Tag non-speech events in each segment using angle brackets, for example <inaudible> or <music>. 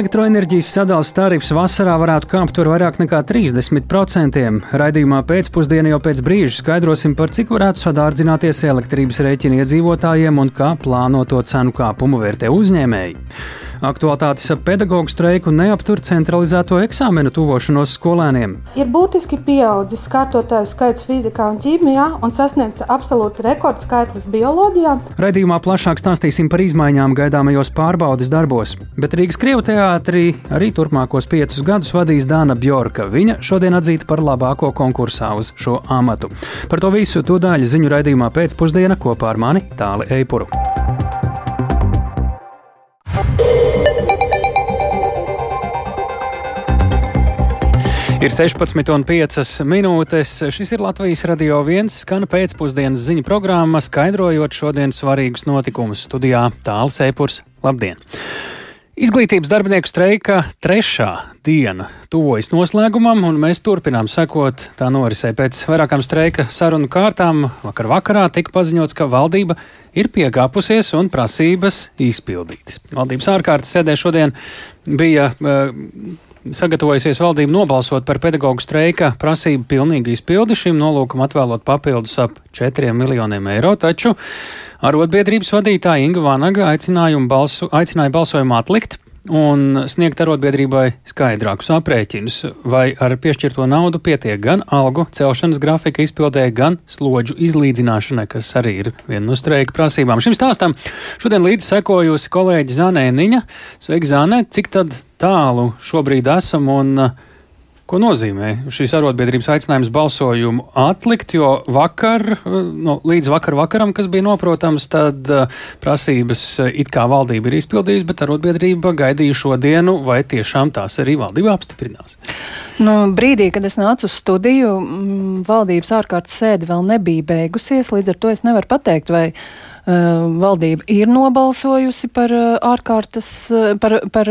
Elektroenerģijas sadales tarifs vasarā varētu kāpt par vairāk nekā 30%. Raidījumā pēcpusdienā jau pēc brīža skaidrosim, par cik varētu sadārdzināties elektrības rēķini iedzīvotājiem un kā plānoto cenu kāpumu vērtē uzņēmēji. Aktualitātes ap pedagoģu streiku neaptur centralizēto eksāmenu tuvošanos skolēniem. Ir būtiski pieaudzis kārtotāju skaits fizikā un ķīmijā un sasniegts absolūti rekordskaitlis bioloģijā. Radījumā plašāk stāstīsim par izmaiņām gaidāmajos pārbaudes darbos, bet Rīgas Krievu teātrī arī turpmākos piecus gadus vadīs Dāna Bjorka. Viņa šodien atzīta par labāko konkursā uz šo amatu. Par to visu tūdaļ ziņu raidījumā pēcpusdiena kopā ar mani Tāli Eipuru. Ir 16,5 minūtes. Šis ir Latvijas radio viens skana pēcpusdienas ziņu programma, skaidrojot šodienas svarīgus notikumus. Studijā Tāls Eipurs. Labdien! Izglītības darbinieku streika trešā diena tuvojas noslēgumam, un mēs turpinām sekot tā norisē. Pēc vairākām streika sarunu kārtām vakar vakarā tika paziņots, ka valdība ir piekāpusies un prasības izpildītas. Valdības ārkārtas sēdē šodien bija. Uh, sagatavojusies valdība nobalsot par pedagoģu streika prasību pilnīgu izpildi šim nolūkam atvēlot papildus ap 4 miljoniem eiro, taču arotbiedrības vadītāja Inga Vanaga balsu, aicināja balsojumu atlikt un sniegt arotbiedrībai skaidrākus aprēķinus, vai ar piešķirto naudu pietiek gan algu celšanas grafika izpildē, gan slodžu izlīdzināšanai, kas arī ir viena no streika prasībām. Šim stāstam šodien līdzi sekojusi kolēģi Zanē Niņa. Sveiki, Zanē! Cik tad tālu šobrīd esam un uh, Ko nozīmē šīs arotbiedrības aicinājums balsojumu atlikt, jo vakar, no, līdz vakar vakaram, kas bija noprotams, tad uh, prasības uh, it kā valdība ir izpildījusi, bet arotbiedrība gaidīja šo dienu, vai tiešām tās arī valdība apstiprinās. Nu, brīdī, kad es nācu uz studiju, valdības ārkārtas sēde vēl nebija beigusies, līdz ar to es nevaru pateikt, vai valdība ir nobalsojusi par eh, ārkārtas, eh, par, par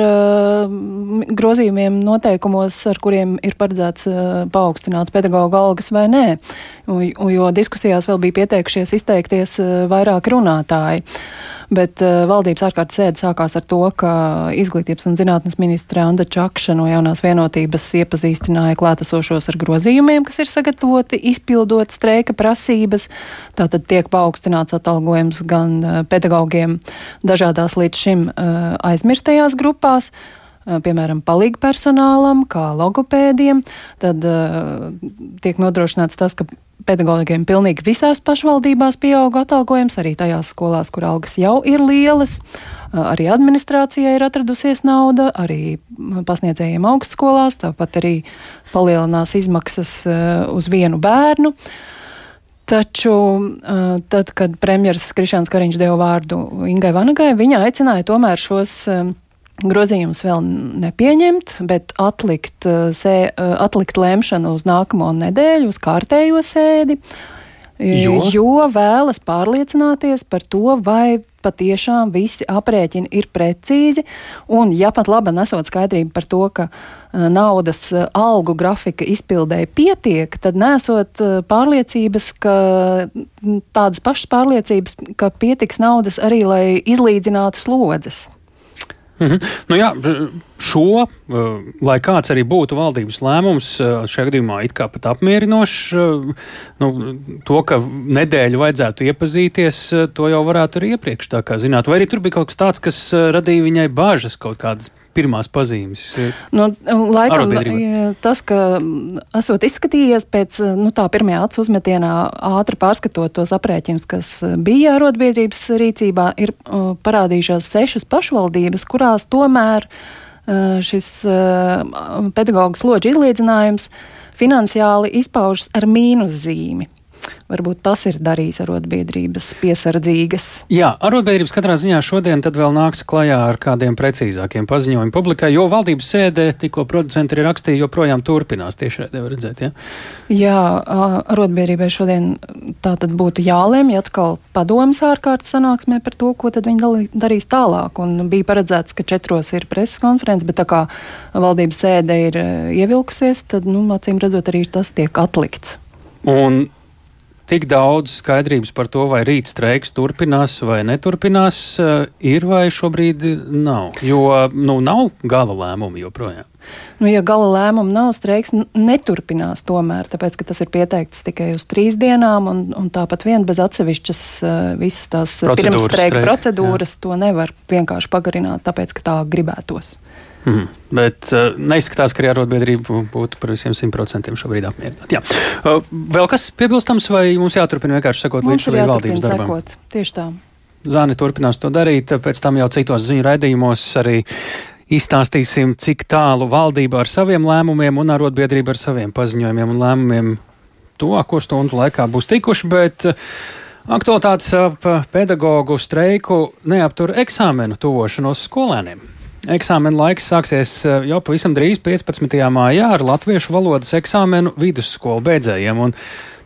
grozījumiem noteikumos, ar kuriem ir paredzēts paaugstināt pedagoģa algas vai nē, jo diskusijās vēl bija pieteikušies izteikties vairāk runātāji. Bet uh, valdības ārkārtas sēde sākās ar to, ka izglītības un zinātnes ministra Anda Čakša no jaunās vienotības iepazīstināja klātesošos ar grozījumiem, kas ir sagatavoti izpildot streika prasības. Tātad tiek paaugstināts atalgojums gan uh, pedagogiem dažādās līdz šim uh, aizmirstajās grupās piemēram, palīgu personālam, kā logopēdiem, tad uh, tiek nodrošināts tas, ka pedagogiem pilnīgi visās pašvaldībās pieauga atalgojums, arī tajās skolās, kur algas jau ir lielas. Arī administrācijai ir atradusies nauda, arī pasniedzējiem augstskolās, tāpat arī palielinās izmaksas uz vienu bērnu. Taču tad, kad premjeras Krišāns Kariņš deva vārdu Ingai Vanagai, viņa aicināja tomēr šos grozījums vēl nepieņemt, bet atlikt, eh, sē, eh, atlikt lēmšanu uz nākamo nedēļu, uz kārtējo sēdi, eh, jo? jo vēlas pārliecināties par to, vai patiešām visi aprēķini ir precīzi, un ja pat labi nesot skaidrību par to, ka naudas algu grafika izpildēji pietiek, tad nesot pārliecības, ka tādas pašas pārliecības, ka pietiks naudas arī, lai izlīdzinātu slodzes. Mhm. Nu jā, šo, eh, lai kāds arī būtu valdības lēmums, eh, šajā gadījumā it kā pat apmierinošs, eh, nu, to, ka nedēļu vajadzētu iepazīties, to jau varētu arī iepriekš tā kā zināt. Vai arī tur bija kaut kas tāds, kas radīja viņai bāžas kaut kādas pirmās pazīmes? Nu, laikam, tas, ka esot izskatījies pēc nu, tā pirmajā acu uzmetienā, ātri pārskatot tos aprēķinus, kas bija arotbiedrības rīcībā, ir parādījušās sešas pašvaldības, kurās tomēr uh, šis pedagoģa slodžu izlīdzinājums finansiāli izpaužas ar mīnuszīmi. Varbūt tas ir darījis arotbiedrības piesardzīgas. Jā, arotbiedrības katrā ziņā šodien vēl nāks klajā ar kādiem precīzākiem paziņojumiem publikai, jo valdības sēdē tikko producenti ir rakstīja, joprojām turpinās tieši šeit, var redzēt. Ja? Jā, arotbiedrībai šodien tā tad būtu jālēmj atkal padomas ārkārtas sanāksmē par to, ko tad viņi darīs tālāk. Un bija paredzēts, ka četros ir preses konferences, bet tā kā valdības sēde ir ievilkusies, tad, nu, acīm redzot, arī tas tiek atlikts. Un tik daudz skaidrības par to, vai rīt streiks turpinās vai neturpinās, ir vai šobrīd nav? Jo nu, nav gala lēmumu joprojām. Nu, ja gala lēmuma nav, streiks neturpinās tomēr, tāpēc, ka tas ir pieteikts tikai uz trīs dienām, un, un tāpat vien bez atsevišķas visas tās pirmstreika procedūras jā. to nevar vienkārši pagarināt, tāpēc, ka tā gribētos. Mm, bet uh, neizskatās, ka arī arotbiedrība būtu par visiem simt procentiem šobrīd apmierināta. Uh, vēl kas piebilstams, vai mums jāturpina vienkārši sekot līdz šai valdības darbam? Sekot. Tieši tā. Zāni turpinās to darīt, pēc tam jau citos ziņu raidījumos arī izstāstīsim, cik tālu valdība ar saviem lēmumiem un arotbiedrība ar saviem paziņojumiem un lēmumiem tuvāko stundu laikā būs tikuši, bet uh, aktualitātes ap pedagoģu streiku neaptur eksāmenu tuvošanos skolēniem. Eksāmena laiks sāksies eh, jau pavisam drīz, 15. maijā, ar latviešu valodas eksāmenu vidusskolu beidzējiem. Un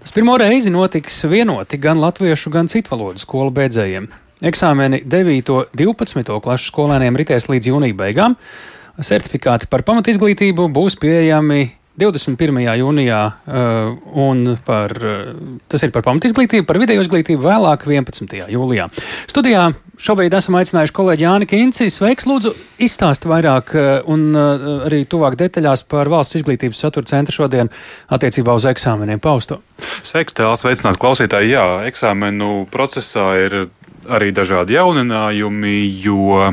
tas pirmo reizi notiks vienoti gan latviešu, gan citu valodu skolu beidzējiem. Eksāmeni 9. un 12. klases skolēniem ritēs līdz jūnija beigām. Certifikāti par pamatizglītību būs pieejami 21. jūnijā, uh, un par, uh, tas ir par pamatizglītību, par video izglītību vēlāk 11. jūlijā. Studijā šobrīd esam aicinājuši kolēģi Jāni Kinci. Sveiks, lūdzu, izstāst vairāk uh, un arī tuvāk detaļās par valsts izglītības satura centru šodien attiecībā uz eksāmeniem pausto. Sveiks, tēls, veicināt klausītāji. Jā, eksāmenu procesā ir arī dažādi jauninājumi, jo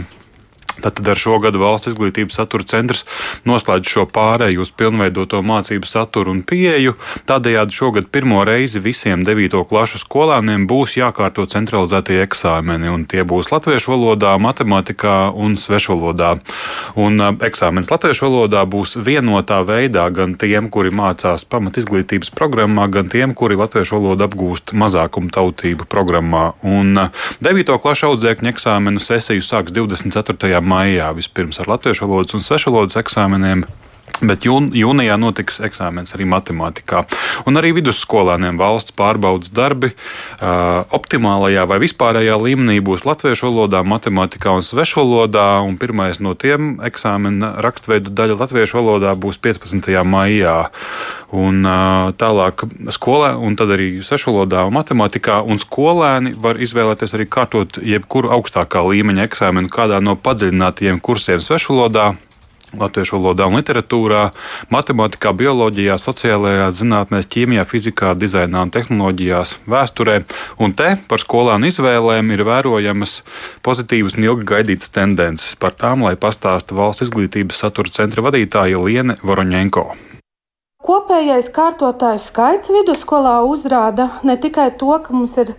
Tātad ar šo gadu valsts izglītības satura centrs noslēdz šo pārēju uz pilnveidoto mācību saturu un pieeju. Tādējādi šogad pirmo reizi visiem 9. klašu skolēniem būs jākārto centralizētie eksāmeni, un tie būs latviešu valodā, matemātikā un svešvalodā. Un uh, eksāmenis latviešu valodā būs vienotā veidā gan tiem, kuri mācās pamat izglītības programmā, gan tiem, kuri latviešu valodu apgūst mazākuma tautību programmā. Un 9. Uh, klašu audzēkņu eksāmenu sesiju sāks 24 maijā vispirms ar latviešu valodas un svešvalodas eksāmeniem. Bet jūn, jūnijā notiks eksāmenis arī matemātikā. Un arī vidusskolēniem valsts pārbaudas darbi uh, optimālajā vai vispārējā līmenī būs latviešu valodā, matemātikā un svešvalodā. Un pirmais no tiem eksāmena rakstveidu daļa latviešu valodā būs 15. maijā. Un uh, tālāk skolē, un tad arī svešvalodā un matemātikā. Un skolēni var izvēlēties arī kārtot jebkuru augstākā līmeņa eksāmenu kādā no padziļinātajiem kursiem svešvalodā latviešu valodā un literatūrā, matemātikā, bioloģijā, sociālajās zinātnēs, ķīmijā, fizikā, dizainā un tehnoloģijās, vēsturē. Un te par skolānu izvēlēm ir vērojamas pozitīvas un ilgi gaidītas tendences. Par tām, lai pastāsta valsts izglītības satura centra vadītāja Liene Voroņenko. Kopējais kārtotāju skaits vidusskolā uzrāda ne tikai to, ka mums ir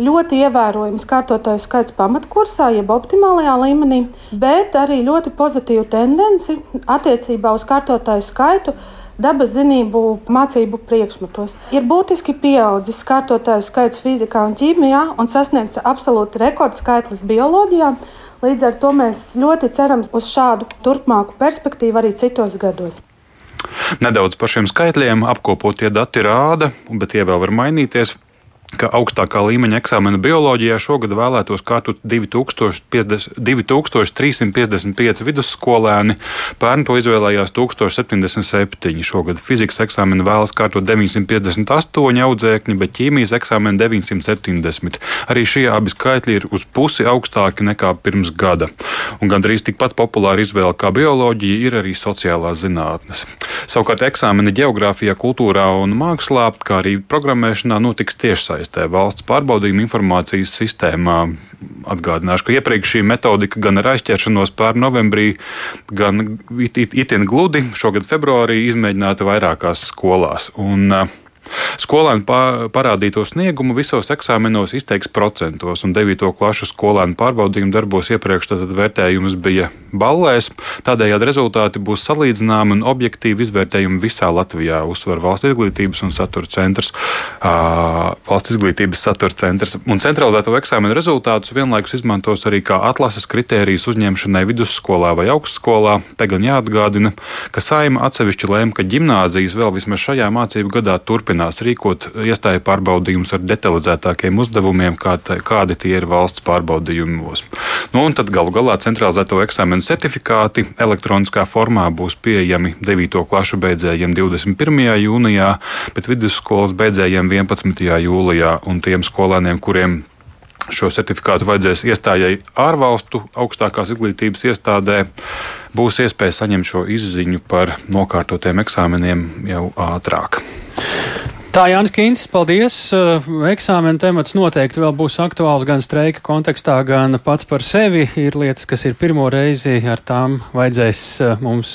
ļoti ievērojams kārtotāju skaits pamatkursā, jeb optimālajā līmenī, bet arī ļoti pozitīvu tendenci attiecībā uz kārtotāju skaitu. Dabas zinību mācību priekšmetos ir būtiski pieaudzis kārtotāju skaits fizikā un ķīmijā un sasniegts absolūti rekordskaitlis bioloģijā. Līdz ar to mēs ļoti ceram uz šādu turpmāku perspektīvu arī citos gados. Nedaudz par šiem skaitļiem apkopotie dati rāda, bet tie vēl var mainīties ka augstākā līmeņa eksāmena bioloģijā šogad vēlētos kārtot 2050, 2355 vidusskolēni. Pērn to izvēlējās 1077. Šogad fizikas eksāmenu vēlas kārtot 958 audzēkņi, bet ķīmijas eksāmenu 970. Arī šie abi skaitļi ir uz pusi augstāki nekā pirms gada. Un gandrīz tikpat populāra izvēle kā bioloģija ir arī sociālās zinātnes. Savukārt eksāmeni geogrāfijā, kultūrā un mākslā, kā arī programmēšanā notiks tiešsaistē iesaistē valsts pārbaudījuma informācijas sistēmā. Atgādināšu, ka iepriekš šī metodika gan ar aizķeršanos pērn novembrī, gan it, it, itin gludi šogad februārī izmēģināta vairākās skolās. Un, uh, Skolēnu parādīto sniegumu visos eksāmenos izteiks procentos, un 9. klašu skolēnu pārbaudījumu darbos iepriekš tātad vērtējums bija ballēs. Tādējādi rezultāti būs salīdzināmi un objektīvi izvērtējumi visā Latvijā, uzsver valsts izglītības un satura centrs. Uh, valsts izglītības satura centrs un centralizēto eksāmenu rezultātus vienlaikus izmantos arī kā atlases kritērijas uzņemšanai vidusskolā vai augstskolā. Te gan jāatgādina, ka saima atsevišķi lēma, ka ģimnāzijas vēl vismaz šajā mācību gadā turpinās rīkot iestāju pārbaudījumus ar detalizētākiem uzdevumiem, kā tā, kādi tie ir valsts pārbaudījumos. Nu, un tad galu galā centralizēto eksāmenu certifikāti elektroniskā formā būs pieejami 9. klašu beidzējiem 21. jūnijā, bet vidusskolas beidzējiem 11. jūlijā un tiem skolēniem, kuriem šo certifikātu vajadzēs iestājai ārvalstu augstākās izglītības iestādē, būs iespēja saņemt šo izziņu par nokārtotiem eksāmeniem jau ātrāk. Tā Jānis Kīns, paldies. Eksāmena temats noteikti vēl būs aktuāls gan streika kontekstā, gan pats par sevi. Ir lietas, kas ir pirmo reizi, ar tām vajadzēs mums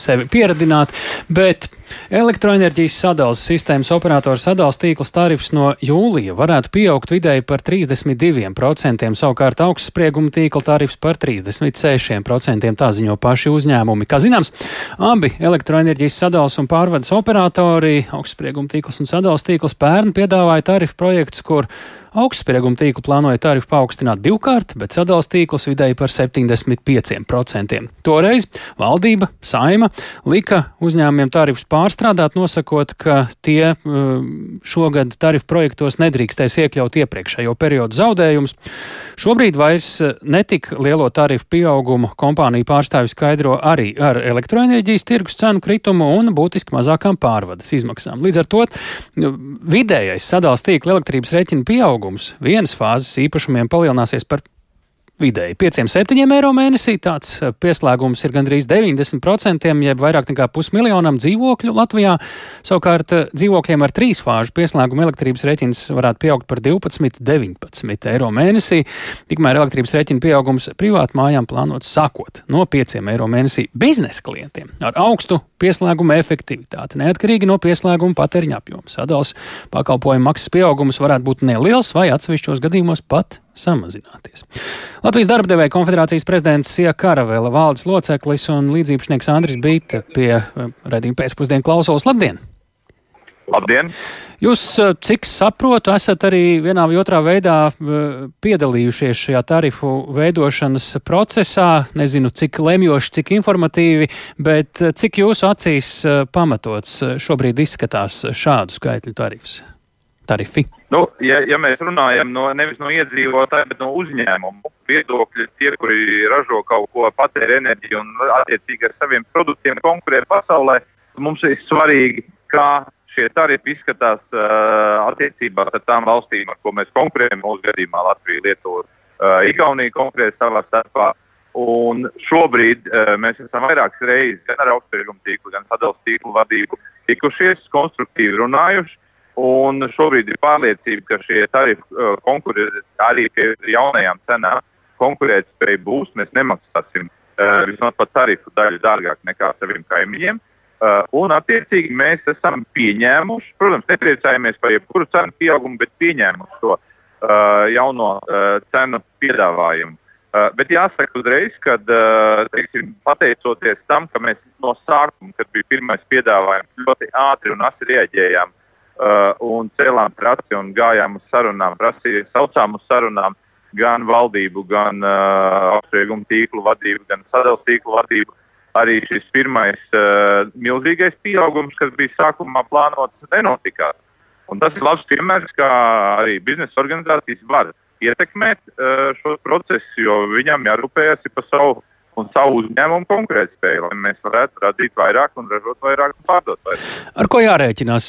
sevi pieradināt, bet Elektroenerģijas sadales sistēmas operātora sadales tīkls tarifs no jūlija varētu pieaugt vidēji par 32%, savukārt augstsprieguma tīkla tarifs par 36%, tā ziņo paši uzņēmumi. Kā zināms, abi elektroenerģijas sadales un pārvades operatori, augstsprieguma tīkls un sadales tīkls pērn piedāvāja tarifu projektus, kur Augstsprieguma tīklu plānoja tarifu paaugstināt divkārt, bet sadalījuma tīkls vidēji par 75%. Toreiz valdība, saima lika uzņēmumiem tarifus pārstrādāt, nosakot, ka tie um, šogad tarifu projektos nedrīkstēs iekļaut iepriekšējo periodu zaudējumus. Šobrīd vairs netik lielo tarifu pieaugumu kompāniju pārstāvju skaidro arī ar elektroenerģijas tirgus cenu kritumu un būtiski mazākām pārvades izmaksām. Līdz ar to vidējais sadalījuma tīkla elektrības rēķina pieaugums pieaugums vienas fāzes īpašumiem palielināsies par vidēji 5-7 eiro mēnesī. Tāds eh, pieslēgums ir gandrīz 90%, jeb vairāk nekā pusmiljonam dzīvokļu Latvijā. Savukārt eh, dzīvokļiem ar trīs fāžu pieslēgumu elektrības rēķins varētu pieaugt par 12-19 eiro mēnesī. Tikmēr elektrības rēķina pieaugums privātu mājām plānots sākot no 5 eiro mēnesī biznesa klientiem ar augstu pieslēguma efektivitāti, neatkarīgi no pieslēguma patēriņa apjoma. Sadals pakalpojumu maksas pieaugums varētu būt neliels vai atsevišķos gadījumos pat samazināties. Latvijas darba devēja konfederācijas prezidents Sija Karavela valdes loceklis un līdziepašnieks Andris Bīta pie eh, redzījuma pēcpusdienu klausulas. Labdien! Labdien! Jūs, eh, cik saprotu, esat arī vienā vai otrā veidā eh, piedalījušies šajā tarifu veidošanas procesā. Nezinu, cik lemjoši, cik informatīvi, bet cik jūsu acīs pamatots šobrīd izskatās šādu skaitļu tarifs? Tarifi? Nu, ja, ja mēs runājam no, nevis no iedzīvotāja, bet no uzņēmumu viedokļa, tie, kuri ražo kaut ko, patēra enerģiju un attiecīgi ar saviem produktiem konkurē pasaulē, mums ir svarīgi, kā šie tarifi izskatās uh, attiecībā ar tām valstīm, ar ko mēs konkurējam. Mūsu gadījumā Latvija, Lietuva, uh, Igaunija konkurē savā starpā. Un šobrīd uh, mēs esam vairākas reizes gan ar augstsprieguma tīklu, gan sadalījuma tīklu vadību tikušies, konstruktīvi runājuši. Un šobrīd ir pārliecība, ka šie tarifi uh, konkurēs arī pie jaunajām cenām. Konkurētspēja būs, mēs nemaksāsim uh, vismaz pat tarifu daļu dārgāk nekā saviem kaimiņiem. Uh, un, attiecīgi, mēs esam pieņēmuši, protams, nepriecājamies par jebkuru cenu pieaugumu, bet pieņēmuši to uh, jauno uh, cenu piedāvājumu. Uh, bet jāsaka uzreiz, ka uh, teiksim, pateicoties tam, ka mēs no sākuma, kad bija pirmais piedāvājums, ļoti ātri un asi reaģējām uh, un cēlām prasi un gājām uz sarunām, prasījām, saucām uz sarunām gan valdību, gan uh, apsprieguma tīklu vadību, gan sadalījuma tīklu vadību. Arī šis pirmais uh, milzīgais pieaugums, kas bija sākumā plānots, nenotikās. Un tas ir labs piemērs, kā arī biznesa organizācijas var ietekmēt uh, šo procesu, jo viņam jārūpējas par savu un savu uzņēmumu konkurētspēju, lai mēs varētu radīt vairāk un ražot vairāk un pārdot vairāk. Ar ko jārēķinās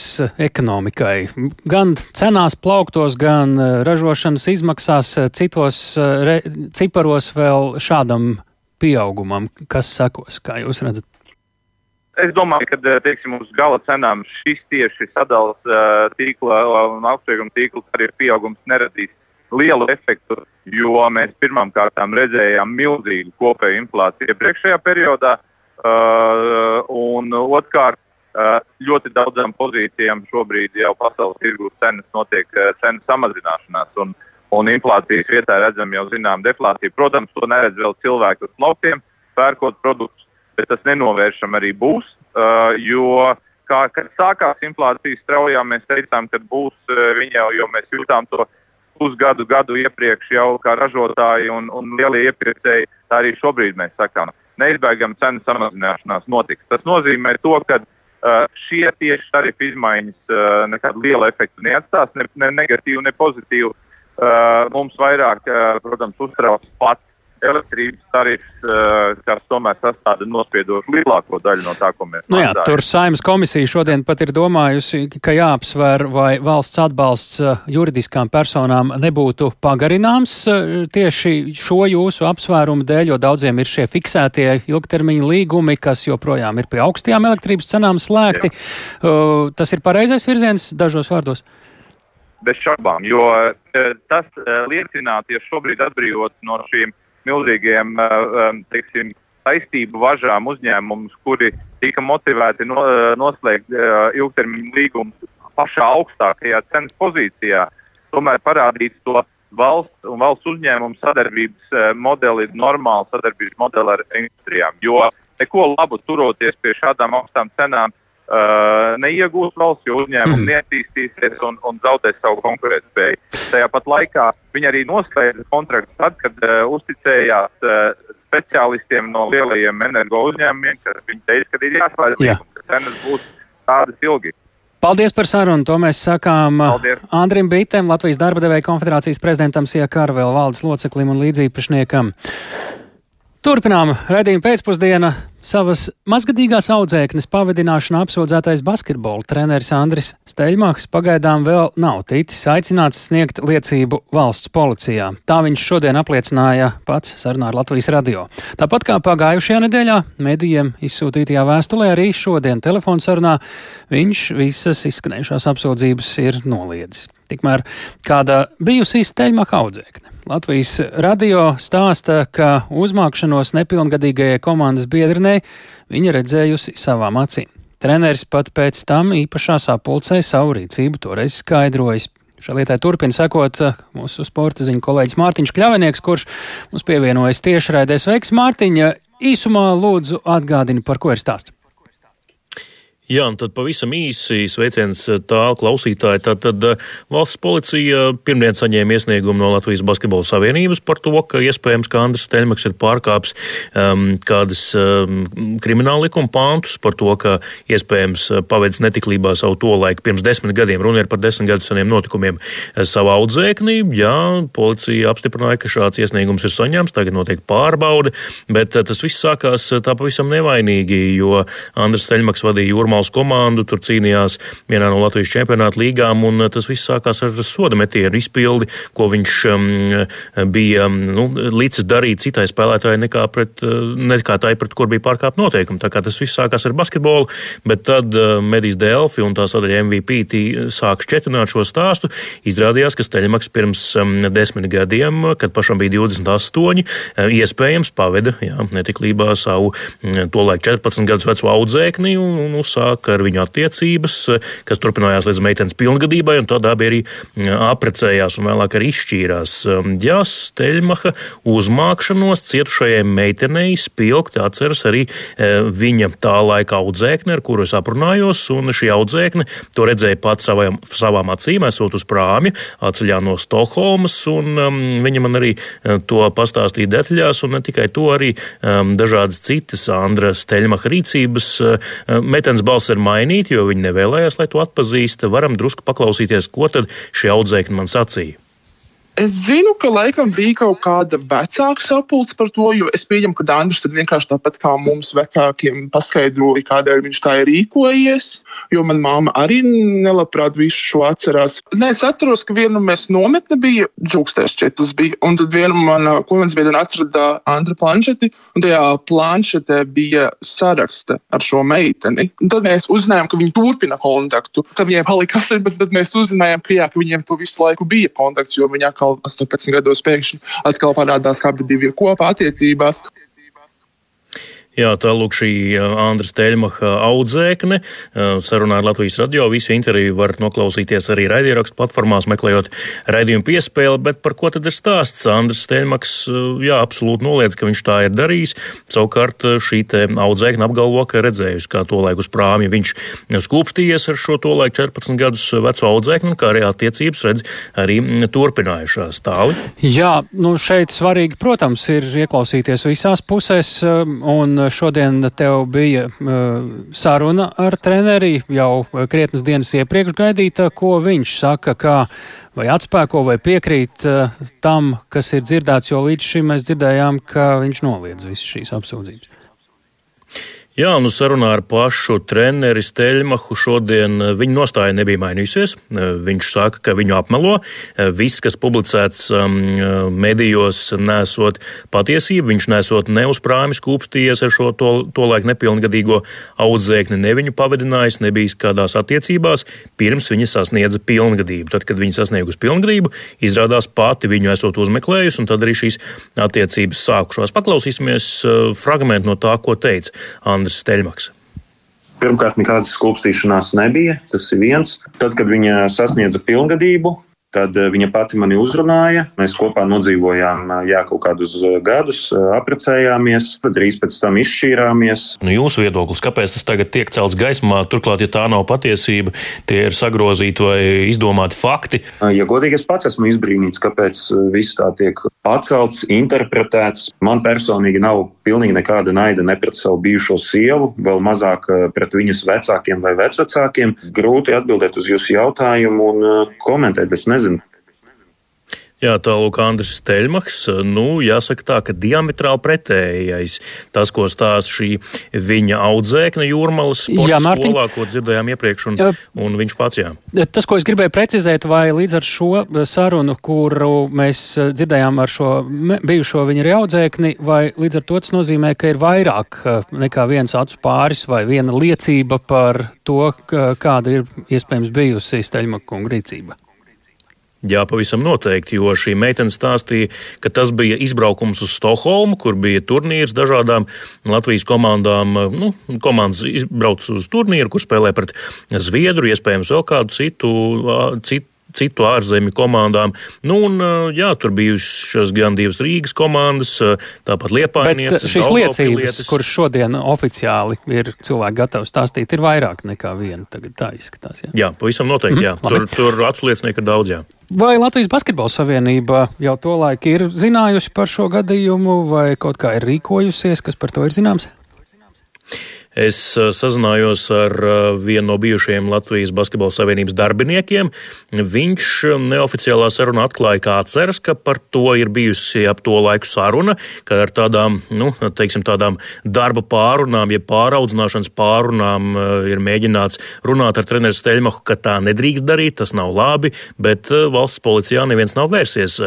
ekonomikai? Gan cenās, plauktos, gan eh, ražošanas izmaksās, eh, citos eh, re, ciparos vēl šādam pieaugumam, kas sekos, kā jūs redzat? Es domāju, ka teiksim, uz gala cenām šis tieši sadalījuma tīkla un augstsprieguma tīkla arī pieaugums neradīs lielu efektu jo mēs pirmām kārtām redzējām milzīgu kopēju inflāciju iepriekšējā periodā, uh, un otrkārt, uh, ļoti daudzām pozīcijām šobrīd jau pasaules tirgus cenas notiek uh, cenu samazināšanās. Un, un inflācijas vietā redzam jau zinām deflāciju. Protams, to neredz vēl cilvēki uz laukiem, pērkot produktus, bet tas nenovēršam arī būs. Uh, jo, kā, kad sākās inflācija straujā, mēs teicām, ka būs uh, viņa, jo mēs jūtām to pusgadu, gadu iepriekš jau kā ražotāji un, un lielie iepirkēji. Tā arī šobrīd mēs sakām, neizbēgama cenu samazināšanās notiks. Tas nozīmē to, ka uh, šie tieši tarifu izmaiņas uh, nekādu lielu efektu neatstās, ne, ne negatīvu, ne pozitīvu. Uh, mums vairāk, uh, protams, uztrauc pats elektrības tarifs, uh, kas tomēr sastāv nospiedošu lielāko daļu no tā, ko mēs nu jā, tur Saimnes komisija šodien pat ir domājusi, ka jāapsver, vai valsts atbalsts juridiskām personām nebūtu pagarināms tieši šo jūsu apsvērumu dēļ, jo daudziem ir šie fiksētie ilgtermiņa līgumi, kas joprojām ir pie augstajām elektrības cenām slēgti. Jā. Tas ir pareizais virziens dažos vārdos bez šaubām, jo eh, tas eh, liecinātu, ja šobrīd atbrīvot no šīm milzīgiem eh, teiksim, saistību važām uzņēmumus, kuri tika motivēti no, noslēgt ilgtermiņa līgumus pašā augstākajā cenas pozīcijā, tomēr parādīt to valsts un valsts uzņēmumu sadarbības modeli, normālu sadarbības modeli ar industrijām. Jo neko labu turoties pie šādām augstām cenām neiegūs valsts, jo uzņēmumi mm. neattīstīsies un, un zaudēs savu konkurētspēju. Tajā pat laikā viņi arī noslēdza kontraktu tad, kad uh, uzticējās uh, speciālistiem no lielajiem energo uzņēmumiem, kas viņi teica, ka ir jāslēdz Jā. līgums, ka cenas būs tādas ilgi. Paldies par sarunu. To mēs sakām Paldies. Andrim Bitem, Latvijas darba devēja konfederācijas prezidentam Siekārvēl valdes loceklim un līdzīpašniekam. Turpinām redzējumu pēcpusdienu. Savas mazgadīgās audzēknes pavadināšanā apsūdzētais basketbola treneris Andris Steļmaks pagaidām vēl nav ticis aicināts sniegt liecību valsts policijā. Tā viņš šodien apliecināja pats sarunā ar Latvijas radio. Tāpat kā pagājušajā nedēļā medijiem izsūtītajā vēstulē arī šodien telefonu sarunā viņš visas izskanējušās apsūdzības ir noliedzis. Tikmēr kāda bijusi Steļmaka audzēkne Latvijas radio stāsta, ka uzmākšanos nepilngadīgajai komandas biedrinei viņa redzējusi savām acīm. Treneris pat pēc tam īpašā sapulcē savu rīcību toreiz skaidrojis. Šai lietai turpina sekot mūsu sporta ziņu kolēģis Mārtiņš Kļavinieks, kurš mums pievienojas tiešraidē. Sveiks, Mārtiņa! Īsumā lūdzu atgādini, par ko ir stāsts. Jā, un tad pavisam īsi sveiciens eh, tālu klausītāji. Tātad eh, valsts policija pirmdien saņēma iesniegumu no Latvijas Basketbola Savienības par to, ka iespējams, ka Andris Teļmaks ir pārkāps um, kādas um, krimināla likuma pāntus par to, ka iespējams eh, pavedis netiklībā savu to laiku pirms desmit gadiem, runa ir par desmit gadu seniem notikumiem, savu audzēkni. Jā, policija apstiprināja, ka šāds iesniegums ir saņemts, tagad notiek pārbaude, bet tas viss sākās tā pavisam nevainīgi, jo Andris Teļmaks vadīja jūrmā Normāls komandu, tur cīnījās vienā no Latvijas čempionāta līgām, un uh, tas viss sākās ar soda metienu izpildi, ko viņš um, bija um, nu, līdzis darīt citai spēlētājai nekā, pret, uh, nekā tai, pret kur bija pārkāpt noteikumi. Tā kā tas viss sākās ar basketbolu, bet tad uh, Medijas Delfi un tā sadaļa MVP sāk šķetināt šo stāstu. Izrādījās, ka Steļmaks pirms um, desmit gadiem, kad pašam bija 28, iespējams paveda jā, netiklībā savu tolaik 14 gadus veco audzēkni un, un uzsāka sāka ar viņu attiecības, kas turpinājās līdz meitenes pilngadībai, un tad abi arī aprecējās un vēlāk arī izšķīrās. Jā, Steļmaha uzmākšanos cietušajai meitenei spilgti atceras arī viņa tā laika audzēkne, ar kuru es aprunājos, un šī audzēkne to redzēja pats savām, savām acīm, esot uz prāmi, atceļā no Stokholmas, un um, viņa man arī to pastāstīja detaļās, un ne tikai to, arī um, dažādas citas Andra Steļmaha rīcības. Uh, meitenes balss balss ir mainīta, jo viņi nevēlējās, lai to atpazīst. Varam drusku paklausīties, ko tad šie audzēkņi man sacīja. Es zinu, ka laikam bija kaut kāda vecāka sapulce par to, jo es pieņemu, ka tad vienkārši tāpat kā mums vecākiem paskaidroja, kādēļ viņš tā ir rīkojies, jo man māma arī nelabprāt visu šo atcerās. Nē, es atceros, ka vienu mēs nometne bija, džūkstēs četras bija, un tad vienu man komandas biedru atrada Andra planšeti, un tajā planšetē bija saraksta ar šo meiteni. Un tad mēs uzzinājām, ka viņi turpina kontaktu, ka viņiem palika 18, tad mēs uzzinājām, ka, jā, ka viņiem to visu laiku bija kontakts, jo viņi atkal atkal 18 gados pēkšņi atkal parādās, abi divi kopā attiecībās. Jā, tā lūk šī Andras Teļmaha audzēkne. Sarunā ar Latvijas radio visu interviju var noklausīties arī raidierakstu platformās, meklējot raidījumu piespēli, bet par ko tad ir stāsts? Andras Teļmaks, jā, absolūti noliedz, ka viņš tā ir darījis. Savukārt šī te audzēkne apgalvo, ka redzējusi, kā to laiku uz prāmi viņš skūpstījies ar šo to laiku 14 gadus veco audzēkni, kā arī attiecības redz arī turpinājušās tāli. Jā, nu šeit svarīgi, protams, ir ieklausīties visās pusēs un šodien tev bija saruna ar treneri jau krietnes dienas iepriekš gaidīta, ko viņš saka, kā vai atspēko vai piekrīt tam, kas ir dzirdēts, jo līdz šim mēs dzirdējām, ka viņš noliedz visas šīs apsūdzības. Jā, nu sarunā ar pašu treneri Steļmahu šodien eh, viņa nostāja nebija mainījusies. Eh, viņš saka, ka viņu apmelo. Eh, viss, kas publicēts um, medijos, nesot patiesību, viņš nesot ne uz prāmi skūpstījies ar šo to, to laiku nepilngadīgo audzēkni, ne viņu pavadinājis, nebijis kādās attiecībās, pirms viņa sasniedza pilngadību. Tad, kad viņa sasniegusi pilngadību, izrādās pati viņu esot uzmeklējusi, un tad arī šīs attiecības sākušās. Paklausīsimies fragment no tā, ko teica Andris. Andris Steļmaks. Pirmkārt, nekādas skulpstīšanās nebija. Tas ir viens. Tad, kad viņa sasniedza pilngadību, Tad eh, viņa pati mani uzrunāja. Mēs kopā nodzīvojām eh, jā, kaut kādus eh, gadus, apprecējāmies, drīz pēc tam izšķīrāmies. Nu, jūsu viedoklis, kāpēc tas tagad tiek celts gaismā? Turklāt, ja tā nav patiesība, tie ir sagrozīti vai izdomāti fakti. Ja godīgi, es pats esmu izbrīnīts, kāpēc viss tā tiek pacelts, interpretēts. Man personīgi nav pilnīgi nekāda naida ne pret savu bijušo sievu, vēl mazāk pret viņas vecākiem vai vecvecākiem. Grūti atbildēt uz jūsu jautājumu un komentēt. Es nezinu, nezinu. Jā, tālāk Andris Steļmaks. Nu, jāsaka tā, ka diametrāli pretējais tas, ko stāsta šī viņa audzēkne jūrmalas jā, Mārtiņ, skolā, ko dzirdējām iepriekš, un, jā, un viņš pats, jā. Tas, ko es gribēju precizēt, vai līdz ar šo sarunu, kuru mēs dzirdējām ar šo bijušo viņa arī audzēkni, vai līdz ar to tas nozīmē, ka ir vairāk nekā viens acu pāris vai viena liecība par to, kāda ir iespējams bijusi Steļmaka rīcība? Jā, pavisam noteikti, jo šī meitene stāstīja, ka tas bija izbraukums uz Stokholmu, kur bija turnīrs dažādām Latvijas komandām. Nu, komandas izbrauc uz turnīru, kur spēlē pret Zviedru, iespējams, vēl kādu citu, citu citu ārzemju komandām. Nu, un, jā, tur bijušas gan divas Rīgas komandas, tāpat. Bet šīs liecības, kuras šodien oficiāli ir cilvēki gatavi stāstīt, ir vairāk nekā viena. Tagad tā izskatās. Jā, jā pavisam noteikti. Mm, jā. Tur, tur atsliecinieki ir daudz. Jā. Vai Latvijas Basketbola Savienība jau to laiku ir zinājusi par šo gadījumu, vai kaut kā ir rīkojusies, kas par to ir zināms? Es eh, sazinājos ar eh, vienu no bijušajiem Latvijas Basketbola Savienības darbiniekiem. Viņš eh, neoficiālā sarunā atklāja, kā atceras, ka par to ir bijusi ap to laiku saruna, ka ar tādām, nu, teiksim, tādām darba pārunām, ja pāraudzināšanas pārunām ir mēģināts runāt ar treneru Steļmahu, ka tā nedrīkst darīt, tas nav labi, bet valsts policijā neviens nav vērsies.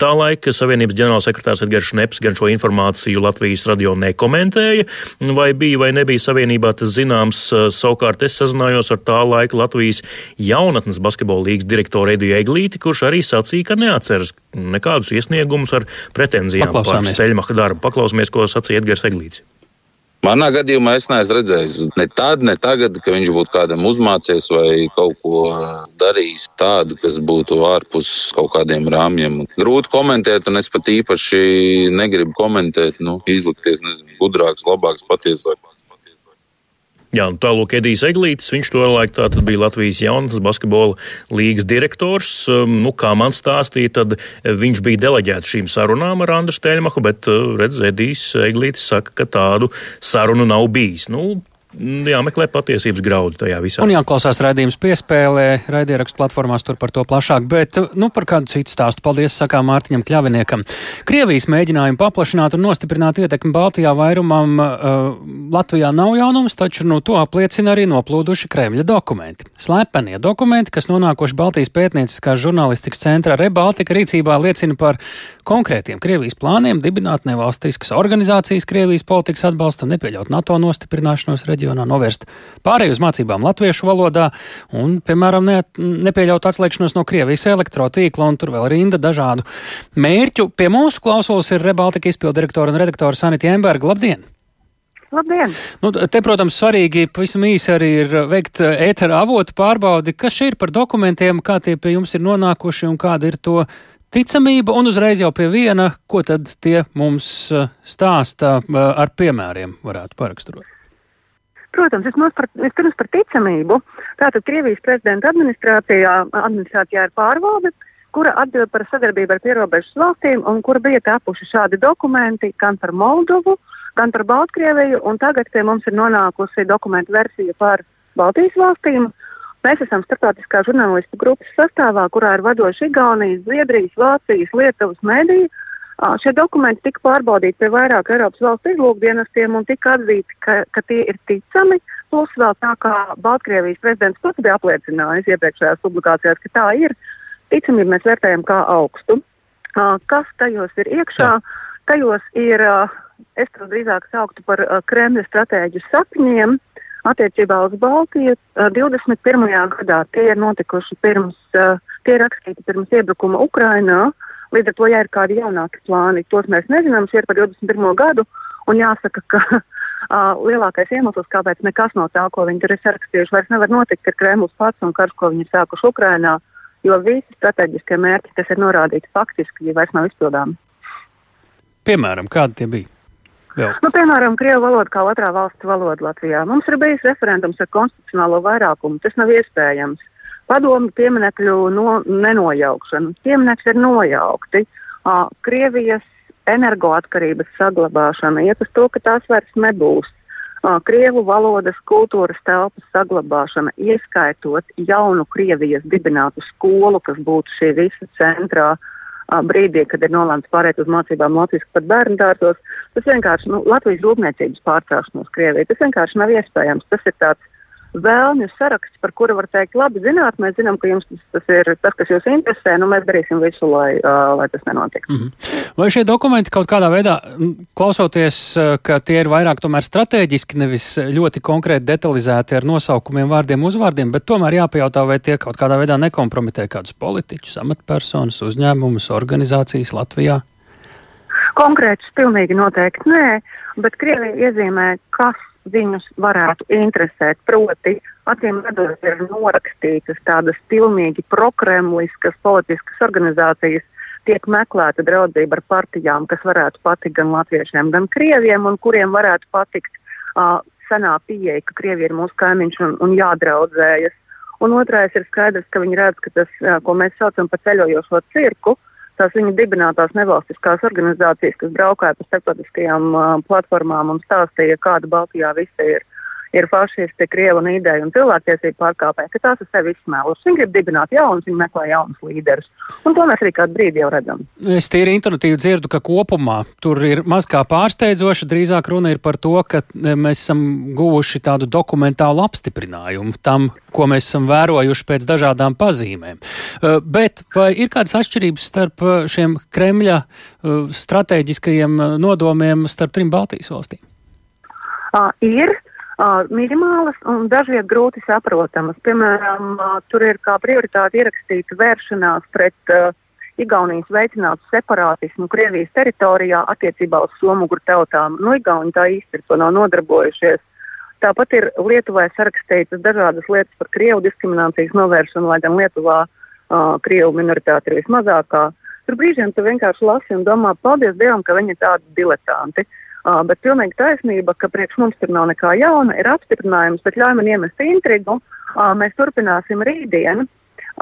Tā laika Savienības ģenerālsekretārs Edgars Šneps gan šo informāciju Latvijas radio nekomentēja, vai bija vai nebija Savienībā tas zināms. Savukārt es sazinājos ar tā laika Latvijas jaunatnes basketbola līgas direktoru Ediju Eglīti, kurš arī sacīja, ka neatceras nekādus iesniegumus ar pretenzijām par ceļmaha darbu. Paklausāmies, ko sacīja Edgars Eglīts. Manā gadījumā es neesmu redzējis ne tādu, ne tagad, ka viņš būtu kādam uzmācies vai kaut ko darījis tādu, kas būtu ārpus kaut kādiem rāmjiem. Grūti komentēt, un es pat īpaši negribu komentēt, nu, izlikties, nezinu, gudrāks, labāks, patiesāks. Jā, un tālāk Edijs Eglītis, viņš tolaik tātad bija Latvijas jaunatnes basketbola līgas direktors. Um, nu, kā man stāstīja, tad viņš bija deleģēts šīm sarunām ar Andru Steļmaku, bet, uh, redz, Edijs Eglītis saka, ka tādu sarunu nav bijis. Nu, jāmeklē patiesības graudi tajā visā. Un jāklausās raidījums piespēlē, raidierakstu platformās tur par to plašāk, bet, nu, par kādu citu stāstu. Paldies, sakām Mārtiņam Kļaviniekam. Krievijas mēģinājumu paplašināt un nostiprināt ietekmi Baltijā vairumam uh, Latvijā nav jaunums, taču, nu, to apliecina arī noplūduši Kremļa dokumenti. Slepenie dokumenti, kas nonākuši Baltijas pētnieciskās žurnālistikas centrā Rebaltika rīcībā, liecina par konkrētiem Krievijas plāniem dibināt nevalstiskas organizācijas Krievijas politikas atbalstam, nepieļaut NATO nostiprināšanos reģionā reģionā, novērst pārēju uz mācībām latviešu valodā un, piemēram, ne, nepieļaut atslēgšanos no Krievijas elektrotīkla un tur vēl rinda dažādu mērķu. Pie mūsu klausulas ir Rebaltika izpildirektora un redaktora Sanita Jemberga. Labdien! Labdien! Nu, te, protams, svarīgi pavisam īsi arī ir veikt ētera avotu pārbaudi, kas šī ir par dokumentiem, kā tie pie jums ir nonākuši un kāda ir to ticamība, un uzreiz jau pie viena, ko tad tie mums stāsta ar piemēriem varētu paraksturot. Protams, par, vispirms par ticamību. Tātad Krievijas prezidenta administrācijā, administrācijā ir pārvalde, kura atbild par sadarbību ar pierobežas valstīm, un kur bija tapuši šādi dokumenti gan par Moldovu, gan par Baltkrieviju, tagad pie mums ir nonākusi dokumentu versija par Baltijas valstīm. Mēs esam starptautiskā žurnālistu grupas sastāvā, kurā ir vadoši Igaunijas, Zviedrijas, Vācijas, Lietuvas mēdīja. Šie dokumenti tika pārbaudīti pie vairāk Eiropas valstu izlūkdienestiem un tika atzīti, ka, ka tie ir ticami. Plus vēl tā kā Baltkrievijas prezidents pats bija apliecinājis iepriekšējās publikācijās, ka tā ir, ticamību mēs vērtējam kā augstu. Kas tajos ir iekšā? Tajos ir, es to drīzāk sauktu par Kremļa stratēģu sapņiem. Attiecībā uz Baltiju 21. gadā tie ir notikuši pirms, tie ir rakstīti pirms iebrukuma Ukrajinā. Uh, Līdz ar to, ja ir kādi jaunāki plāni, tos mēs nezinām. Šie ir par 21. gadu. Un jāsaka, ka <laughs> uh, lielākais iemesls, kāpēc nekas no tā, ko viņi tur ir sarakstījuši, vairs nevar notikt, ir Kremlis pats un karš, ko viņi ir sākuši Ukrajinā. Jo visi strateģiskie mērķi, kas ir norādīti faktiski, vairs nav izpildāmi. Piemēram, kādi tie bija? Vēl. Nu, piemēram, krievu valoda kā otrā valsts valoda Latvijā. Mums ir bijis referendums ar konstitucionālo vairākumu. Tas nav iespējams padomu pieminekļu no, nenojaukšanu. Pieminekļi ir nojaukti. Uh, Krievijas energoatkarības saglabāšana iet uz to, ka tās vairs nebūs. Uh, Krievu valodas kultūras telpas saglabāšana, ieskaitot jaunu Krievijas dibinātu skolu, kas būtu šī visa centrā uh, brīdī, kad ir nolēmts pārēt uz mācībām Latvijas pat bērnu dārzos. Tas vienkārši nu, Latvijas rūpniecības pārcelšanos Krievijai. Tas vienkārši nav iespējams. Tas ir tāds vēlmju saraksts, par kuru var teikt, labi, zināt, mēs zinām, ka jums tas, tas ir tas, kas jūs interesē, nu mēs darīsim visu, lai, uh, lai tas nenotiek. Mm -hmm. Vai šie dokumenti kaut kādā veidā, klausoties, ka tie ir vairāk tomēr strateģiski, nevis ļoti konkrēti detalizēti ar nosaukumiem, vārdiem, uzvārdiem, bet tomēr jāpajautā, vai tie kaut kādā veidā nekompromitē kādus politiķus, amatpersonas, uzņēmumus, organizācijas Latvijā? Konkrēts pilnīgi noteikti nē, bet Krievija iezīmē, kas viņus varētu interesēt. Proti, acīm redzot, ir norakstītas tādas pilnīgi prokremliskas politiskas organizācijas. Tiek meklēta draudzība ar partijām, kas varētu patikt gan latviešiem, gan krieviem, un kuriem varētu patikt uh, senā pieeja, ka Krievija ir mūsu kaimiņš un, un jādraudzējas. Un otrais ir skaidrs, ka viņi redz, ka tas, ko mēs saucam par ceļojošo cirku, uh, tās viņa dibinātās nevalstiskās organizācijas, kas braukāja pa starptautiskajām platformām un stāstīja, kāda Baltijā visi ir ir fašisti, krievi un īdēji un cilvēktiesību pārkāpēji, ka tās ir sevi izsmēlušas. Viņi grib dibināt jaunus, viņi meklē jaunus līderus. Un to mēs arī kādu brīdi jau redzam. Es tīri intuitīvi dzirdu, ka kopumā tur ir maz kā pārsteidzoši. Drīzāk runa ir par to, ka e, mēs esam guvuši tādu dokumentālu apstiprinājumu tam, ko mēs esam vērojuši pēc dažādām pazīmēm. E, bet vai ir kādas atšķirības starp e, šiem Kremļa strateģiskajiem nodomiem starp trim Baltijas valstīm? Uh, ir. Uh, minimālas un dažviet grūti saprotamas. Piemēram, uh, tur ir kā prioritāte ierakstīta vēršanās pret uh, Igaunijas veicinātu separātismu Krievijas teritorijā attiecībā uz somuguru tautām. Nu, Igauni tā īsti ir to nav nodarbojušies. Tāpat ir Lietuvai sarakstītas dažādas lietas par krievu diskriminācijas novēršanu, lai gan Lietuvā uh, krievu minoritāte ir vismazākā. Tur brīžiem tu vienkārši lasi un domā, paldies Dievam, ka viņi ir tādi diletanti. Uh, bet pilnīgi taisnība, ka priekš mums tur nav nekā jauna, ir apstiprinājums, bet ļauj man iemest intrigu. Mēs turpināsim rītdien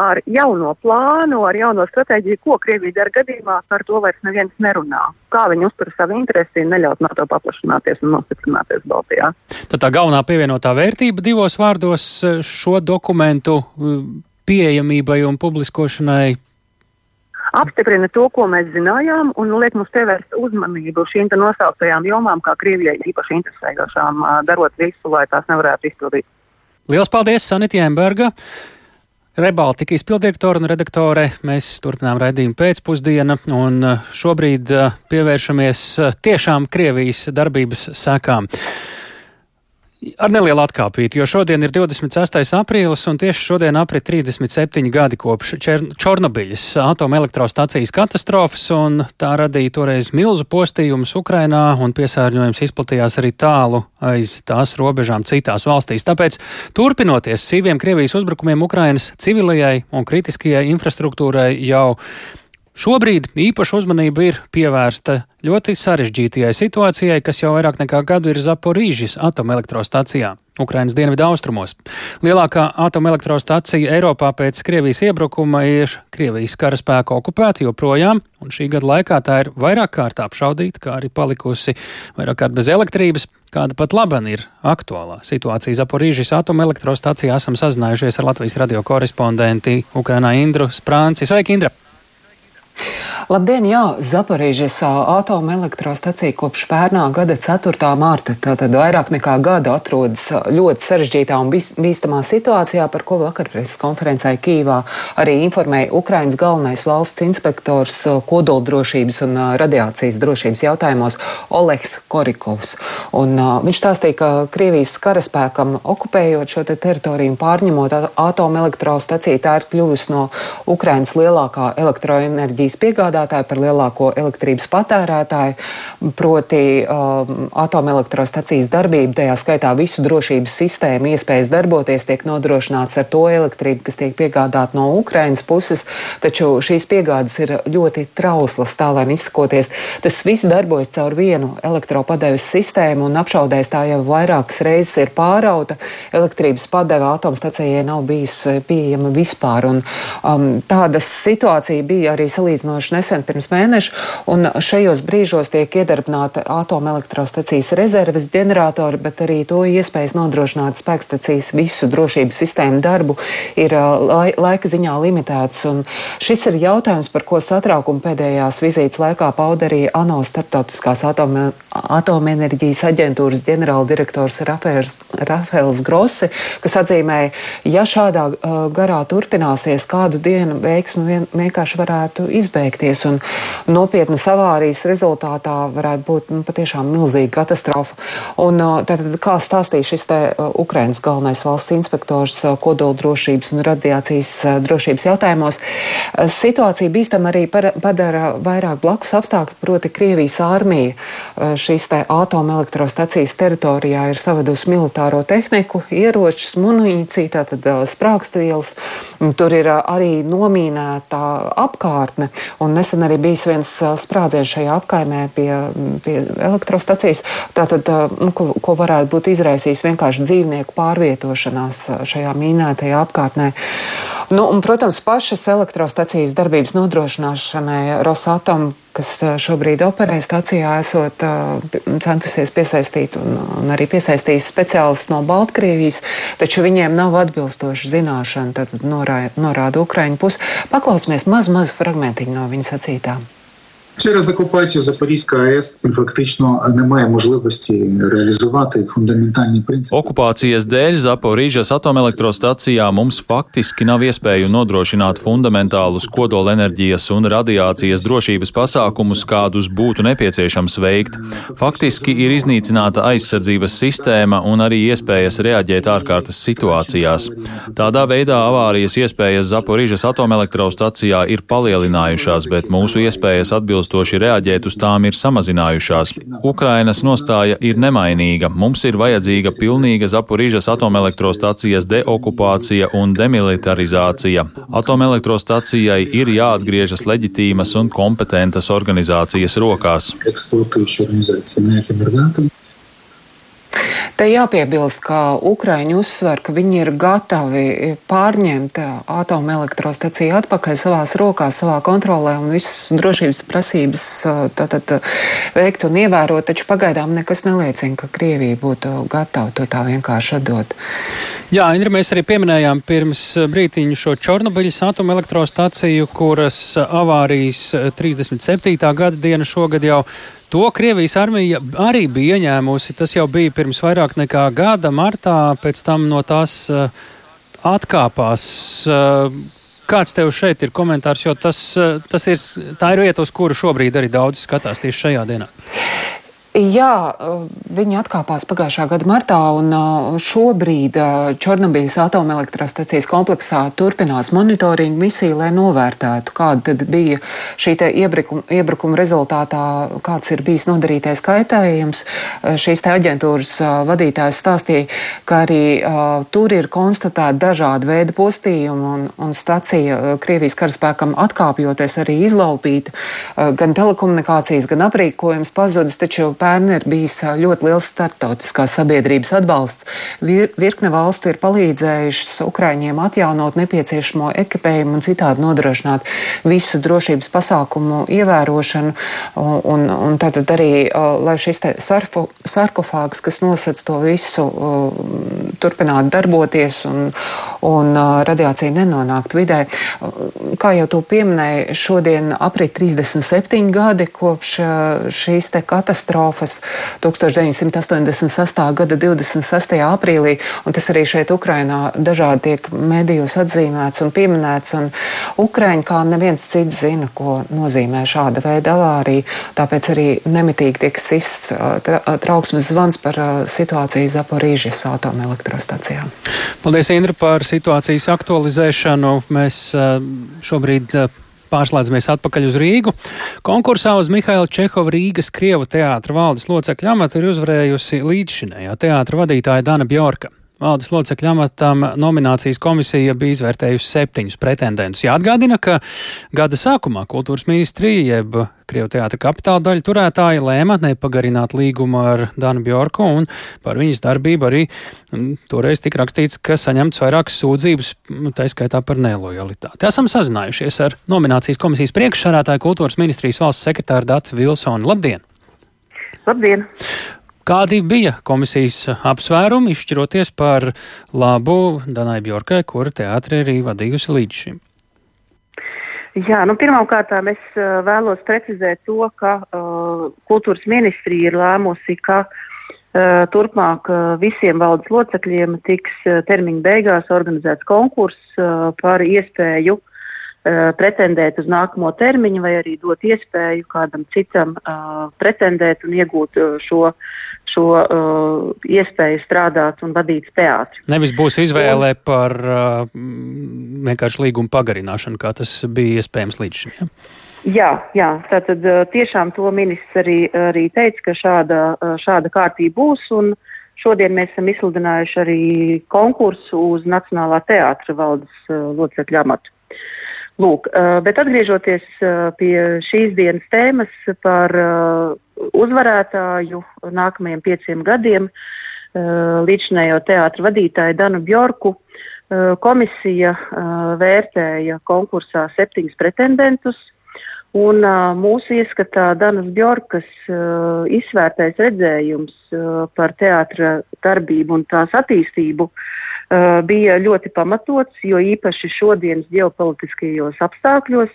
ar jauno plānu, ar jauno stratēģiju, ko Krievija dara gadījumā, par to vairs neviens nerunā. Kā viņi uztur savu interesi, neļaut NATO paplašināties un nostiprināties Baltijā. Tad tā galvenā pievienotā vērtība divos vārdos šo dokumentu pieejamībai un publiskošanai apstiprina to, ko mēs zinājām, un liek mums pievērst uzmanību šīm nosauktajām jomām, kā Krievijai īpaši interesējošām, darot visu, lai tās nevarētu izpildīt. Lielas paldies, Sanita Jēnberga! Rebaltika izpildirektora un redaktore. Mēs turpinām raidījumu pēcpusdienu un šobrīd pievēršamies tiešām Krievijas darbības sekām. Ar nelielu atkāpīti, jo šodien ir 26. aprīlis un tieši šodien aprit 37 gadi kopš Černobiļas atomelektrostacijas katastrofas, un tā radīja toreiz milzu postījumus Ukrainā, un piesārņojums izplatījās arī tālu aiz tās robežām citās valstīs. Tāpēc, turpinoties sīviem Krievijas uzbrukumiem Ukrainas civilajai un kritiskajai infrastruktūrai jau Šobrīd īpaša uzmanība ir pievērsta ļoti sarežģītajai situācijai, kas jau vairāk nekā gadu ir Zaporīžas atomelektrostacijā, Ukrainas dienvidu austrumos. Lielākā atomelektrostacija Eiropā pēc Krievijas iebrukuma ir Krievijas karaspēka okupēta joprojām, un šī gada laikā tā ir vairāk kārt apšaudīta, kā arī palikusi vairāk kārt bez elektrības. Kāda pat laban ir aktuālā situācija Zaporīžas atomelektrostacijā, esam sazinājušies ar Latvijas radio korespondenti Ukrainā Indru Sprānci. Sveiki, Indra! Labdien, jā, Zaporīžas atomelektrostacija kopš pērnā gada 4. mārta, tātad vairāk nekā gada atrodas ļoti sarežģītā un bīstamā situācijā, par ko vakar preses konferencē Kīvā arī informēja Ukrainas galvenais valsts inspektors kodoldrošības un radiācijas drošības jautājumos Oleks Korikovs. Un, uh, viņš stāstīja, ka Krievijas karaspēkam okupējot šo te teritoriju un pārņemot atomelektrostaciju, tā ir kļuvusi no Ukrainas lielākā elektroenerģijas piegādātāja piegādātāju, par lielāko elektrības patērētāju, proti um, atomelektrostacijas darbība, tajā skaitā visu drošības sistēmu, iespējas darboties tiek nodrošināts ar to elektrību, kas tiek piegādāta no Ukrainas puses, taču šīs piegādes ir ļoti trauslas, tā lai izsakoties. Tas viss darbojas caur vienu elektropadeves sistēmu un apšaudēs tā jau vairākas reizes ir pārauta. Elektrības padeva atomstacijai nav bijis pieejama vispār. Un, um, tāda situācija bija arī salīdzinoši nesen pirms mēneša, un šajos brīžos tiek iedarbināta atomelektrostacijas rezerves ģeneratori, bet arī to iespējas nodrošināt spēkstacijas visu drošības sistēmu darbu ir lai, laika ziņā limitēts. Un šis ir jautājums, par ko satraukumu pēdējās vizītes laikā pauda arī ANO starptautiskās atome, atomenerģijas aģentūras ģenerāldirektors Rafēls, Rafēls Grossi, kas atzīmēja, ja šādā uh, garā turpināsies, kādu dienu veiksmi vien, vienkārši varētu izbeigties nopietnas avārijas rezultātā varētu būt nu, patiešām milzīga katastrofa. Un, tātad, kā stāstīja šis te Ukrainas galvenais valsts inspektors kodola drošības un radiācijas drošības jautājumos, situācija bīstam arī padara vairāk blakus apstākļu, proti Krievijas armija šīs te atomelektrostacijas teritorijā ir savadusi militāro tehniku, ieročus, munīciju, tātad sprākstvielas. Tur ir arī nomīnēta apkārtne, un nesen arī bijis viens sprādziens šajā apkaimē pie, pie elektrostacijas, tātad, nu, ko, ko varētu būt izraisījis vienkārši dzīvnieku pārvietošanās šajā mīnētajā apkārtnē. Nu, un, protams, pašas elektrostacijas darbības nodrošināšanai Rosatom, kas šobrīd operē stacijā, esot centusies piesaistīt un, un arī piesaistījis speciālistus no Baltkrievijas, taču viņiem nav atbilstoši zināšana, tad norāda, norāda Ukraiņu pusi. Paklausīsimies maz, maz fragmentiņu no viņa sacītām. Через окупацію Запорізької АЕС фактично немає можливості реалізувати фундаментальні принципи. Okupācijas dēļ Zaporīžas atomelektrostacijā mums faktiski nav iespēju nodrošināt fundamentālus kodolenerģijas un radiācijas drošības pasākumus, kādus būtu nepieciešams veikt. Faktiski ir iznīcināta aizsardzības sistēma un arī iespējas reaģēt ārkārtas situācijās. Tādā veidā avārijas iespējas Zaporīžas atomelektrostacijā ir palielinājušās, bet mūsu iespējas atbildēt atbilstoši reaģēt uz tām ir samazinājušās. Ukrainas nostāja ir nemainīga. Mums ir vajadzīga pilnīga Zaporīžas atomelektrostacijas deokupācija un demilitarizācija. Atomelektrostacijai ir jāatgriežas leģitīmas un kompetentas organizācijas rokās. Te jāpiebilst, ka Ukraiņi uzsver, ka viņi ir gatavi pārņemt atomelektrostaciju atpakaļ savās rokās, savā kontrolē un visas drošības prasības tātad veikt un ievērot, taču pagaidām nekas neliecina, ka Krievija būtu gatava to tā vienkārši atdot. Jā, Indra, mēs arī pieminējām pirms brītiņu šo Čornobiļas atomelektrostaciju, kuras avārijas 37. gada diena šogad jau To Krievijas armija arī bija ieņēmusi. Tas jau bija pirms vairāk nekā gada martā, pēc tam no tās uh, atkāpās. Uh, kāds tev šeit ir komentārs, jo tas, uh, tas ir, tā ir vieta, uz kuru šobrīd arī daudz skatās tieši šajā dienā? Jā, viņi atkāpās pagājušā gada martā, un šobrīd Čornobīlas atomelektrostacijas kompleksā turpinās monitoringa misija, lai novērtētu, kāda bija šī iebrukuma, iebrukuma rezultātā, kāds ir bijis nodarītais kaitējums. Šīs te aģentūras vadītājs stāstīja, ka arī tur ir konstatēti dažādi veidi postījumi, un, un stacija Krievijas karaspēkam atkāpjoties arī izlaupīta, gan telekomunikācijas, gan aprīkojums pazudis, taču pērn ir bijis ļoti liels startautiskās sabiedrības atbalsts. Vir, virkne valstu ir palīdzējušas Ukraiņiem atjaunot nepieciešamo ekipējumu un citādi nodrošināt visu drošības pasākumu ievērošanu. Un, un tātad arī, lai šis sarfu, sarkofāgs, kas nosac to visu, turpinātu darboties un, un radiācija nenonāktu vidē. Kā jau tu pieminēji, šodien aprit 37 gadi kopš šīs te katastrofas katastrofas 1986. gada 26. aprīlī, un tas arī šeit Ukrainā dažādi tiek medijos atzīmēts un pieminēts, un Ukraiņi kā neviens cits zina, ko nozīmē šāda veida avārija, tāpēc arī nemitīgi tiek sists tra trauksmes zvans par situāciju Zaporīžas atomelektrostacijā. Paldies, Indra, par situācijas aktualizēšanu. Mēs šobrīd Pārslēdzamies atpakaļ uz Rīgu. Konkursā uz Mihaila Čehova Rīgas Krievu teātra valdes locekļa amatu ir uzvarējusi līdzšinējā teātra vadītāja Dana Bjorka. Valdes locekļa amatam nominācijas komisija bija izvērtējusi septiņus pretendentus. Jāatgādina, ka gada sākumā kultūras ministrija jeb Krievu teātra kapitāla daļa turētāji lēma nepagarināt līgumu ar Danu Bjorku un par viņas darbību arī toreiz tika rakstīts, ka saņemts vairākas sūdzības, tā skaitā par nelojalitāti. Esam sazinājušies ar nominācijas komisijas priekšsarātāju kultūras ministrijas valsts sekretāru Dācis Vilsonu. Labdien! Labdien! Kādi bija komisijas apsvērumi, izšķiroties par labu Danai Bjorkai, kura teātri arī vadījusi līdz šim? Jā, nu, Pirmkārt, es uh, vēlos precizēt to, ka uh, kultūras ministrija ir lēmusi, ka uh, turpmāk uh, visiem valdes locekļiem tiks uh, termiņa beigās organizēts konkurss uh, par iespēju Uh, pretendēt uz nākamo termiņu, vai arī dot iespēju kādam citam uh, pretendēt un iegūt uh, šo, šo uh, iespēju strādāt un vadīt teātri. Nevis būs izvēle un, par uh, vienkārši līguma pagarināšanu, kā tas bija iespējams līdz šim. Ja? Jā, jā, tātad uh, tiešām to ministrs arī, arī teica, ka šāda, šāda kārtība būs. Šodien mēs esam izsludinājuši arī konkursu uz Nacionālā teātra valdes locekļu amatu. Lūk, bet atgriežoties pie šīs dienas tēmas par uzvarētāju nākamajiem pieciem gadiem, līdzinējo teātra vadītāju Danu Bjorku, komisija vērtēja konkursā septiņus pretendentus. Un, uh, mūsu ieskatā Danas Bjorkas uh, izsvērtais redzējums uh, par teātra darbību un tās attīstību uh, bija ļoti pamatots, jo īpaši šodienas ģeopolitiskajos apstākļos.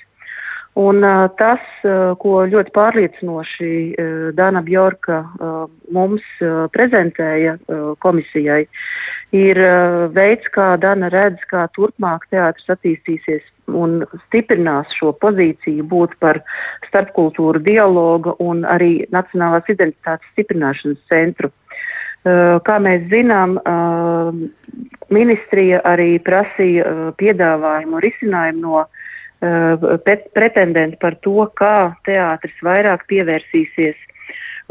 Un, uh, tas, uh, ko ļoti pārliecinoši uh, Dana Bjorka uh, mums uh, prezentēja uh, komisijai, ir uh, veids, kā Dana redz, kā turpmāk teātris attīstīsies un stiprinās šo pozīciju būt par starpkultūru dialogu un arī nacionālās identitātes stiprināšanas centru. Uh, kā mēs zinām, uh, ministrija arī prasīja uh, piedāvājumu un risinājumu no pretendentu par to, kā teātris vairāk pievērsīsies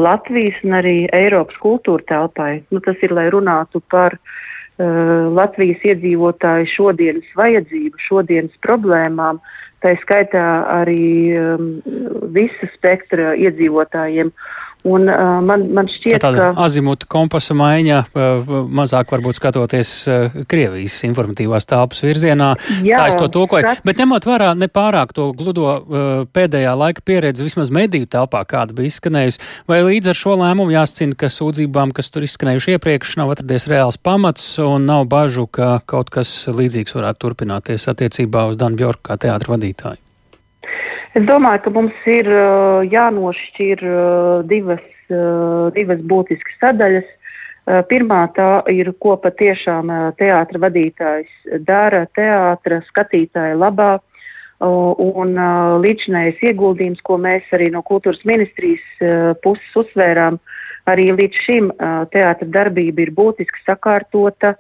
Latvijas un arī Eiropas kultūra telpai. Nu, tas ir, lai runātu par uh, Eh, Latvijas iedzīvotāju šodienas vajadzību, šodienas problēmām, tā skaitā arī um, visa spektra iedzīvotājiem. Un, uh, man, man šķiet, tā tāda ka azimuta kompasa maiņa, uh, mazāk varbūt skatoties uh, Krievijas informatīvās tāpas virzienā, jā, tā es to tulkoju. Skat... Bet ņemot vērā nepārāk to gludo pēdējā laika pieredzi, vismaz mediju telpā, kāda bija izskanējusi, vai līdz ar šo lēmumu jāscina, ka sūdzībām, kas tur izskanējuši iepriekš, nav atradies reāls pamats un nav bažu, ka kaut kas līdzīgs varētu turpināties attiecībā uz Danu Bjorku kā teātra vadītāju? Es domāju, ka mums ir jānošķir divas, divas būtiskas sadaļas. Pirmā tā ir, ko patiešām teātris vadītājs dara. Teātris skatītāja labā, Un līdzinājais ieguldījums, ko mēs arī no kultūras ministrijas puses uzsvērām, arī līdz šim teātris darbība ir būtiski sakārtota,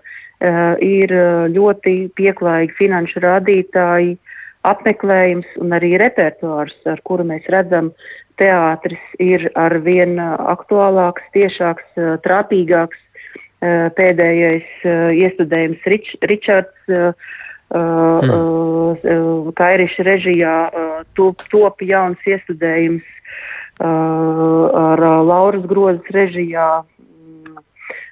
ir ļoti pieklājīgi finanšu rādītāji, apmeklējums un arī repertuārs, ar kuru mēs redzam, teātris ir ar vien aktuālāks, tiešāks, trāpīgāks. Pēdējais iestudējums Rič, Ričards mm. Kairiša režijā top, top jauns iestudējums ar Lauras Grozes režijā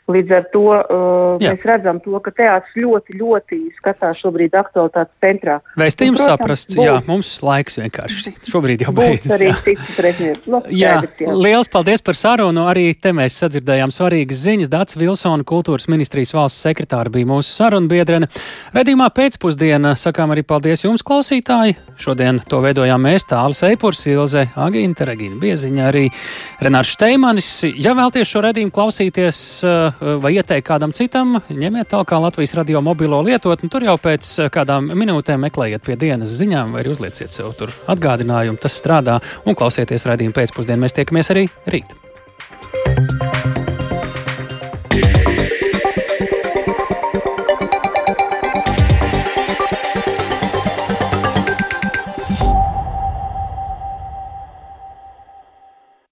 Līdz ar to uh, Jā. mēs redzam, to, ka teātris ļoti, ļoti skatās šobrīd aktualitātes centrā. Vēstījums saprasts, būs, jā, mums laiks vienkārši šobrīd jau beidzas. Arī citas reizes. <laughs> Liels paldies par sarunu. Arī te mēs sadzirdējām svarīgas ziņas. Dācis Vilsona, kultūras ministrijas valsts sekretāra, bija mūsu sarunbiedrene. Redījumā pēcpusdienā sakām arī paldies jums, klausītāji. Šodien to veidojām mēs, Tālis Eipurs, Ilze Agīnta, Regīna Bieziņa, arī Renārs Šteimanis. Ja vēlties šo redījumu klausīties, uh, vai ieteikt kādam citam, ņemiet tālāk Latvijas radio mobilo lietotni. Tur jau pēc kādām minūtēm meklējiet pie dienas ziņām vai uzlieciet sev tur atgādinājumu. Tas strādā un klausieties raidījumu pēcpusdienā. Mēs tiekamies arī rīt. thank you